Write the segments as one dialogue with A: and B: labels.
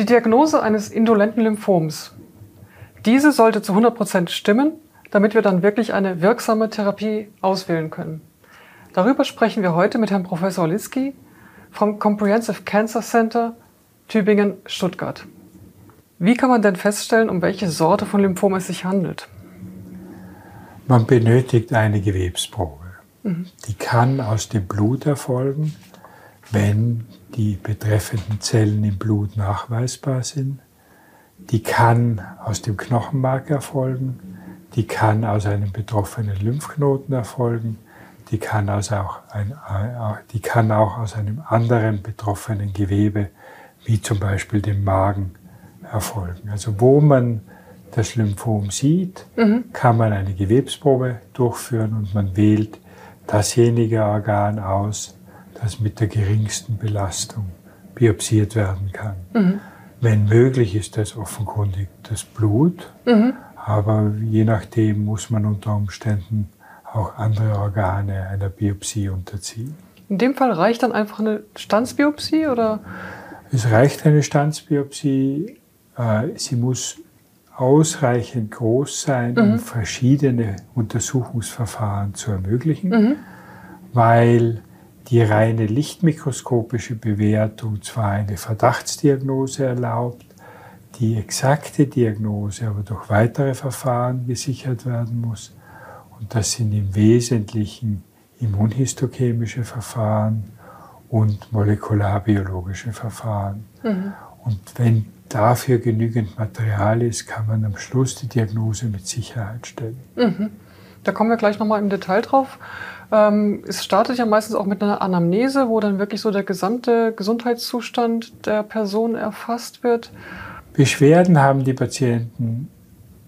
A: Die Diagnose eines indolenten Lymphoms. Diese sollte zu 100% stimmen, damit wir dann wirklich eine wirksame Therapie auswählen können. Darüber sprechen wir heute mit Herrn Professor Litzky vom Comprehensive Cancer Center Tübingen-Stuttgart. Wie kann man denn feststellen, um welche Sorte von Lymphom es sich handelt?
B: Man benötigt eine Gewebsprobe. Mhm. Die kann aus dem Blut erfolgen, wenn die betreffenden Zellen im Blut nachweisbar sind. Die kann aus dem Knochenmark erfolgen, die kann aus einem betroffenen Lymphknoten erfolgen, die kann, aus auch, ein, die kann auch aus einem anderen betroffenen Gewebe, wie zum Beispiel dem Magen, erfolgen. Also wo man das Lymphom sieht, mhm. kann man eine Gewebsprobe durchführen und man wählt dasjenige Organ aus, das mit der geringsten Belastung biopsiert werden kann. Mhm. Wenn möglich ist das offenkundig das Blut, mhm. aber je nachdem muss man unter Umständen auch andere Organe einer Biopsie unterziehen.
A: In dem Fall reicht dann einfach eine Stanzbiopsie oder?
B: Es reicht eine Stanzbiopsie. Äh, sie muss ausreichend groß sein, mhm. um verschiedene Untersuchungsverfahren zu ermöglichen, mhm. weil die reine lichtmikroskopische Bewertung zwar eine Verdachtsdiagnose erlaubt, die exakte Diagnose aber durch weitere Verfahren gesichert werden muss. Und das sind im Wesentlichen immunhistochemische Verfahren und molekularbiologische Verfahren. Mhm. Und wenn dafür genügend Material ist, kann man am Schluss die Diagnose mit Sicherheit stellen. Mhm.
A: Da kommen wir gleich nochmal im Detail drauf. Ähm, es startet ja meistens auch mit einer Anamnese, wo dann wirklich so der gesamte Gesundheitszustand der Person erfasst wird.
B: Beschwerden haben die Patienten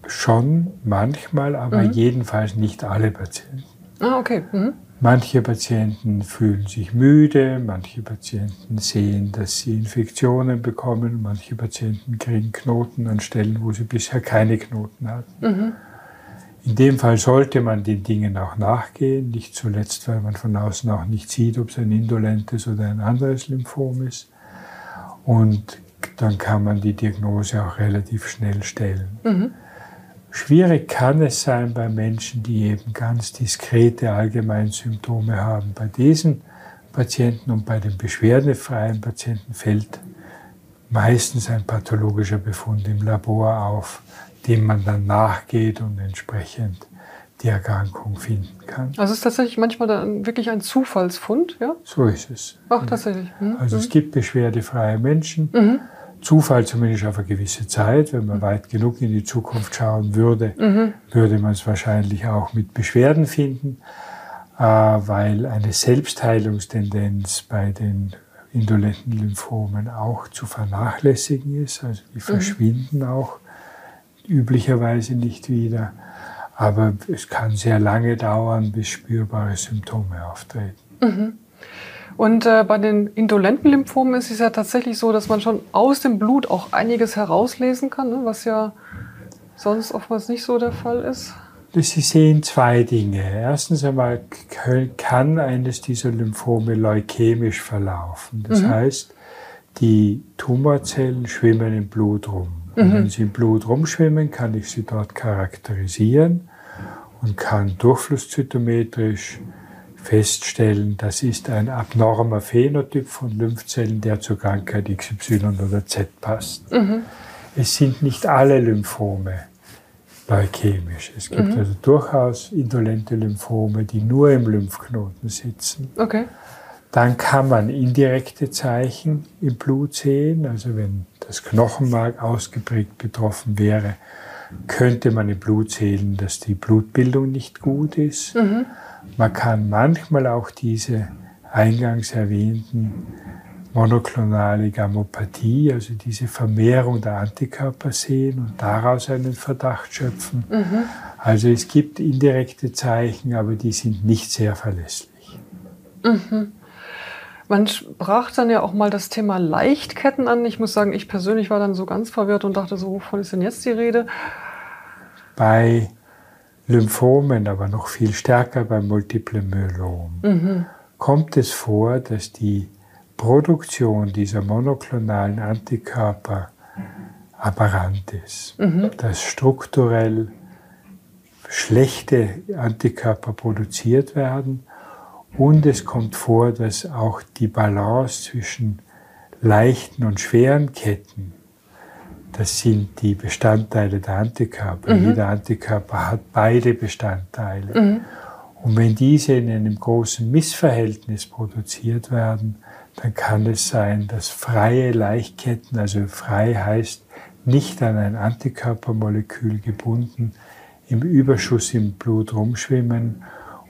B: schon manchmal, aber mhm. jedenfalls nicht alle Patienten.
A: Ah, okay. Mhm.
B: Manche Patienten fühlen sich müde, manche Patienten sehen, dass sie Infektionen bekommen, manche Patienten kriegen Knoten an Stellen, wo sie bisher keine Knoten hatten. Mhm. In dem Fall sollte man den Dingen auch nachgehen, nicht zuletzt, weil man von außen auch nicht sieht, ob es ein indolentes oder ein anderes Lymphom ist. Und dann kann man die Diagnose auch relativ schnell stellen. Mhm. Schwierig kann es sein bei Menschen, die eben ganz diskrete Allgemeinsymptome haben. Bei diesen Patienten und bei den beschwerdefreien Patienten fällt meistens ein pathologischer Befund im Labor auf, dem man dann nachgeht und entsprechend die Erkrankung finden kann.
A: Also es ist tatsächlich manchmal dann wirklich ein Zufallsfund, ja?
B: So ist es.
A: Ach, tatsächlich.
B: Mhm. Also es gibt beschwerdefreie Menschen. Mhm Zufall zumindest auf eine gewisse Zeit. Wenn man weit genug in die Zukunft schauen würde, mhm. würde man es wahrscheinlich auch mit Beschwerden finden, äh, weil eine Selbstheilungstendenz bei den indolenten Lymphomen auch zu vernachlässigen ist. Also die mhm. verschwinden mhm. auch üblicherweise nicht wieder. Aber es kann sehr lange dauern, bis spürbare Symptome auftreten. Mhm.
A: Und äh, bei den indolenten Lymphomen ist es ja tatsächlich so, dass man schon aus dem Blut auch einiges herauslesen kann, ne? was ja sonst oftmals nicht so der Fall ist.
B: Sie sehen zwei Dinge. Erstens einmal kann eines dieser Lymphome leukämisch verlaufen. Das mhm. heißt, die Tumorzellen schwimmen im Blut rum. Und mhm. wenn sie im Blut rumschwimmen, kann ich sie dort charakterisieren und kann durchflusszytometrisch feststellen, das ist ein abnormer Phänotyp von Lymphzellen, der zur Krankheit XY oder Z passt. Mhm. Es sind nicht alle Lymphome leukämisch. Es gibt mhm. also durchaus indolente Lymphome, die nur im Lymphknoten sitzen. Okay. Dann kann man indirekte Zeichen im Blut sehen. Also wenn das Knochenmark ausgeprägt betroffen wäre, könnte man im Blut sehen, dass die Blutbildung nicht gut ist. Mhm. Man kann manchmal auch diese eingangs erwähnten monoklonale Gammopathie, also diese Vermehrung der Antikörper sehen und daraus einen Verdacht schöpfen. Mhm. Also es gibt indirekte Zeichen, aber die sind nicht sehr verlässlich.
A: Mhm. Man sprach dann ja auch mal das Thema Leichtketten an. Ich muss sagen, ich persönlich war dann so ganz verwirrt und dachte so, wovon ist denn jetzt die Rede?
B: Bei Lymphomen, aber noch viel stärker beim Multiplen Myelom, mhm. kommt es vor, dass die Produktion dieser monoklonalen Antikörper aberrant ist, mhm. dass strukturell schlechte Antikörper produziert werden und es kommt vor, dass auch die Balance zwischen leichten und schweren Ketten, das sind die Bestandteile der Antikörper. Mhm. Jeder Antikörper hat beide Bestandteile. Mhm. Und wenn diese in einem großen Missverhältnis produziert werden, dann kann es sein, dass freie Leichtketten, also frei heißt nicht an ein Antikörpermolekül gebunden, im Überschuss im Blut rumschwimmen.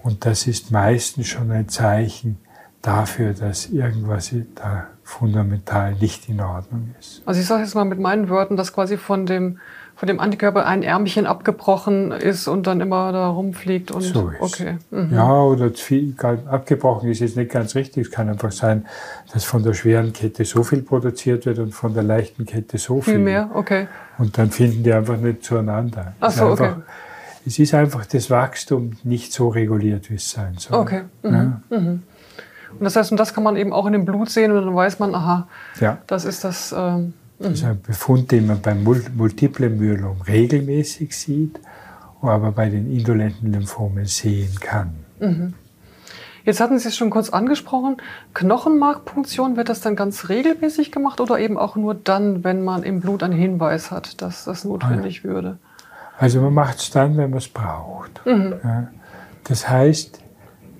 B: Und das ist meistens schon ein Zeichen dafür, dass irgendwas da fundamental nicht in Ordnung ist.
A: Also ich sage jetzt mal mit meinen Worten, dass quasi von dem von dem Antikörper ein Ärmchen abgebrochen ist und dann immer da rumfliegt. Und,
B: so ist. Okay. Mhm. Ja, oder viel, abgebrochen ist jetzt nicht ganz richtig. Es kann einfach sein, dass von der schweren Kette so viel produziert wird und von der leichten Kette so viel.
A: Viel mehr, okay.
B: Und dann finden die einfach nicht zueinander.
A: Ach so, okay.
B: Es ist einfach das Wachstum nicht so reguliert, wie es sein soll.
A: Okay. Mhm. Ja. Mhm. Und das heißt, und das kann man eben auch in dem Blut sehen und dann weiß man, aha, ja. das ist das. Ähm
B: das ist ein Befund, den man beim multiplen Myelom regelmäßig sieht, aber bei den indolenten Lymphomen sehen kann. Mhm.
A: Jetzt hatten Sie es schon kurz angesprochen. Knochenmarkpunktion, wird das dann ganz regelmäßig gemacht oder eben auch nur dann, wenn man im Blut einen Hinweis hat, dass das notwendig ah, ja. würde?
B: Also man macht es dann, wenn man es braucht. Mhm. Ja. Das heißt,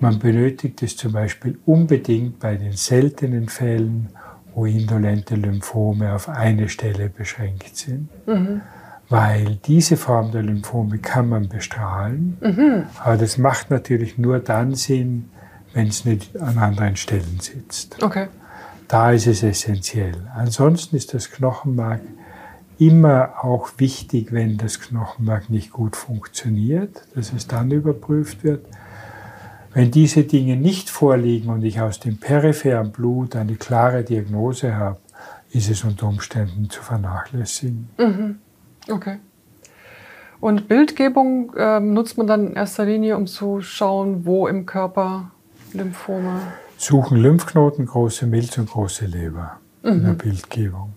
B: man benötigt es zum Beispiel unbedingt bei den seltenen Fällen, wo indolente Lymphome auf eine Stelle beschränkt sind. Mhm. Weil diese Form der Lymphome kann man bestrahlen, mhm. aber das macht natürlich nur dann Sinn, wenn es nicht an anderen Stellen sitzt.
A: Okay.
B: Da ist es essentiell. Ansonsten ist das Knochenmark immer auch wichtig, wenn das Knochenmark nicht gut funktioniert, dass es dann überprüft wird. Wenn diese Dinge nicht vorliegen und ich aus dem peripheren Blut eine klare Diagnose habe, ist es unter Umständen zu vernachlässigen.
A: Mhm. Okay. Und Bildgebung äh, nutzt man dann in erster Linie, um zu schauen, wo im Körper Lymphome.
B: Suchen Lymphknoten, große Milz und große Leber mhm. in der mhm. Bildgebung.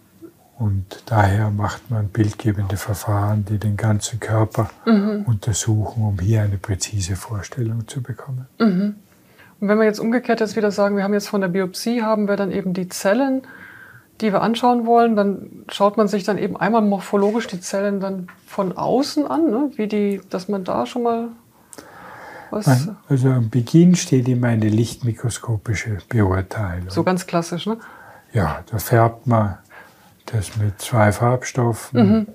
B: Und daher macht man bildgebende Verfahren, die den ganzen Körper mhm. untersuchen, um hier eine präzise Vorstellung zu bekommen.
A: Mhm. Und wenn wir jetzt umgekehrt jetzt wieder sagen, wir haben jetzt von der Biopsie, haben wir dann eben die Zellen, die wir anschauen wollen, dann schaut man sich dann eben einmal morphologisch die Zellen dann von außen an, ne? wie die, dass man da schon mal was.
B: Also am Beginn steht immer eine lichtmikroskopische Beurteilung.
A: So ganz klassisch, ne?
B: Ja, da färbt man das mit zwei Farbstoffen. Mhm.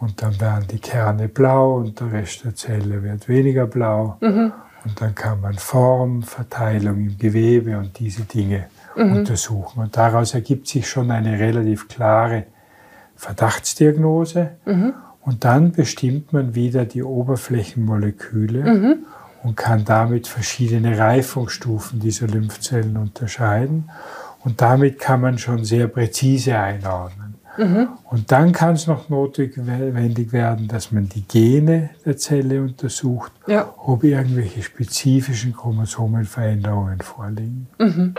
B: Und dann werden die Kerne blau und der Rest der Zelle wird weniger blau. Mhm. Und dann kann man Form, Verteilung im Gewebe und diese Dinge mhm. untersuchen. Und daraus ergibt sich schon eine relativ klare Verdachtsdiagnose. Mhm. Und dann bestimmt man wieder die Oberflächenmoleküle mhm. und kann damit verschiedene Reifungsstufen dieser Lymphzellen unterscheiden. Und damit kann man schon sehr präzise einordnen. Mhm. Und dann kann es noch notwendig werden, dass man die Gene der Zelle untersucht, ja. ob irgendwelche spezifischen Chromosomenveränderungen vorliegen.
A: Mhm.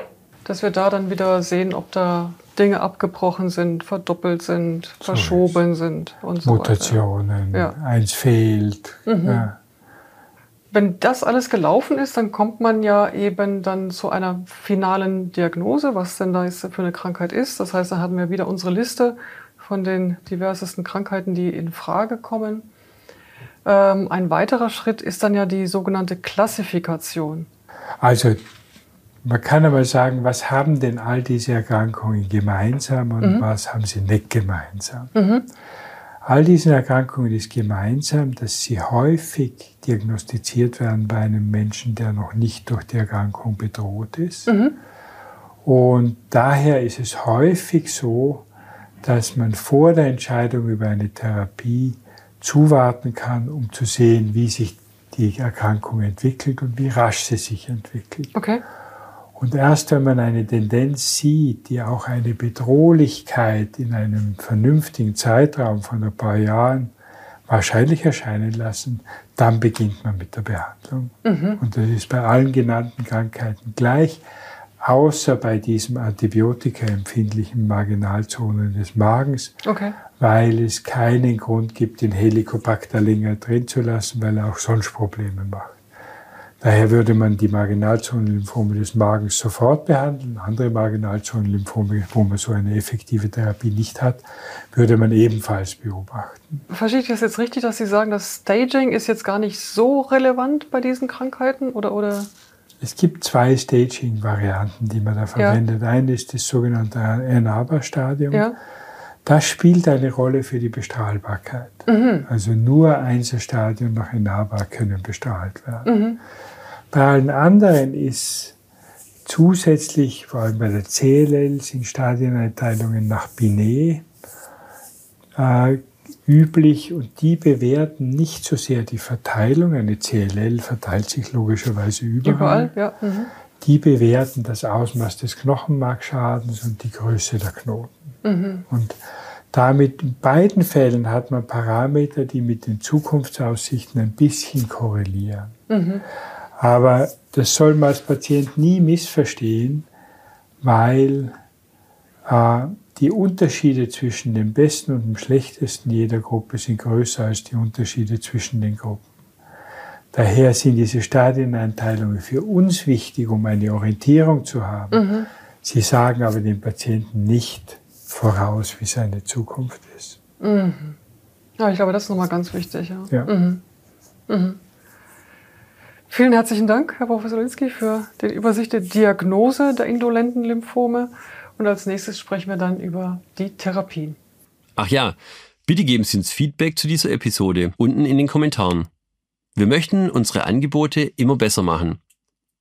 A: Dass wir da dann wieder sehen, ob da Dinge abgebrochen sind, verdoppelt sind, verschoben so sind
B: und so Mutationen, weiter. Ja. eins fehlt. Mhm. Ja.
A: Wenn das alles gelaufen ist, dann kommt man ja eben dann zu einer finalen Diagnose, was denn da jetzt für eine Krankheit ist. Das heißt, da haben wir wieder unsere Liste von den diversesten Krankheiten, die in Frage kommen. Ähm, ein weiterer Schritt ist dann ja die sogenannte Klassifikation.
B: Also man kann aber sagen, was haben denn all diese Erkrankungen gemeinsam und mhm. was haben sie nicht gemeinsam? Mhm. All diesen Erkrankungen ist gemeinsam, dass sie häufig diagnostiziert werden bei einem Menschen, der noch nicht durch die Erkrankung bedroht ist. Mhm. Und daher ist es häufig so, dass man vor der Entscheidung über eine Therapie zuwarten kann, um zu sehen, wie sich die Erkrankung entwickelt und wie rasch sie sich entwickelt.
A: Okay.
B: Und erst wenn man eine Tendenz sieht, die auch eine Bedrohlichkeit in einem vernünftigen Zeitraum von ein paar Jahren wahrscheinlich erscheinen lassen, dann beginnt man mit der Behandlung. Mhm. Und das ist bei allen genannten Krankheiten gleich. außer bei diesem antibiotikaempfindlichen Marginalzonen des Magens,
A: Okay.
B: weil es keinen Grund gibt, den Helicobacter länger drin zu lassen, weil er auch sonst Probleme macht. Daher würde man die Marginalzonenlymphome des Magens sofort behandeln. Andere Marginalzonenlymphome, wo man so eine effektive Therapie nicht hat, würde man ebenfalls beobachten.
A: Verstehe ich das jetzt richtig, dass Sie sagen, das Staging ist jetzt gar nicht so relevant bei diesen Krankheiten? Oder, oder?
B: Es gibt zwei Staging-Varianten, die man da verwendet. Eine ist das sogenannte Ernaba-Stadium.
A: Ja.
B: Das spielt eine Rolle für die Bestrahlbarkeit. Also nur Einzelstadien nach Ernaba können bestrahlt werden. Bei allen anderen ist zusätzlich, vor allem bei der CLL, sind Stadieneinteilungen nach Binet äh, üblich und die bewerten nicht so sehr die Verteilung. Eine CLL verteilt sich logischerweise überall.
A: Überall? Ja. Mhm.
B: Die bewerten das Ausmaß des Knochenmarkschadens und die Größe der Knoten. Und damit in beiden Fällen hat man Parameter, die mit den Zukunftsaussichten ein bisschen korrelieren. Aber das soll man als Patient nie missverstehen, weil äh, die Unterschiede zwischen dem Besten und dem Schlechtesten jeder Gruppe sind größer als die Unterschiede zwischen den Gruppen. Daher sind diese Stadieneinteilungen für uns wichtig, um eine Orientierung zu haben. Sie sagen aber dem Patienten nicht voraus, wie seine Zukunft ist.
A: Ja, ich glaube, das ist nochmal ganz wichtig. Ja.
B: Ja.
A: Vielen herzlichen Dank, Herr Professor Linsky, für die Übersicht der Diagnose der indolenten Lymphome. Und als nächstes sprechen wir dann über die Therapien.
C: Ach ja, bitte geben Sie uns Feedback zu dieser Episode unten in den Kommentaren. Wir möchten unsere Angebote immer besser machen.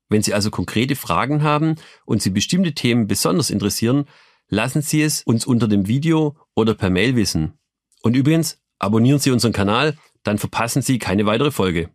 C: Wenn Sie also konkrete Fragen haben und Sie bestimmte Themen besonders interessieren, lassen Sie es uns unter dem Video oder per Mail wissen. Und übrigens, abonnieren Sie unseren Kanal, dann verpassen Sie keine weitere Folge.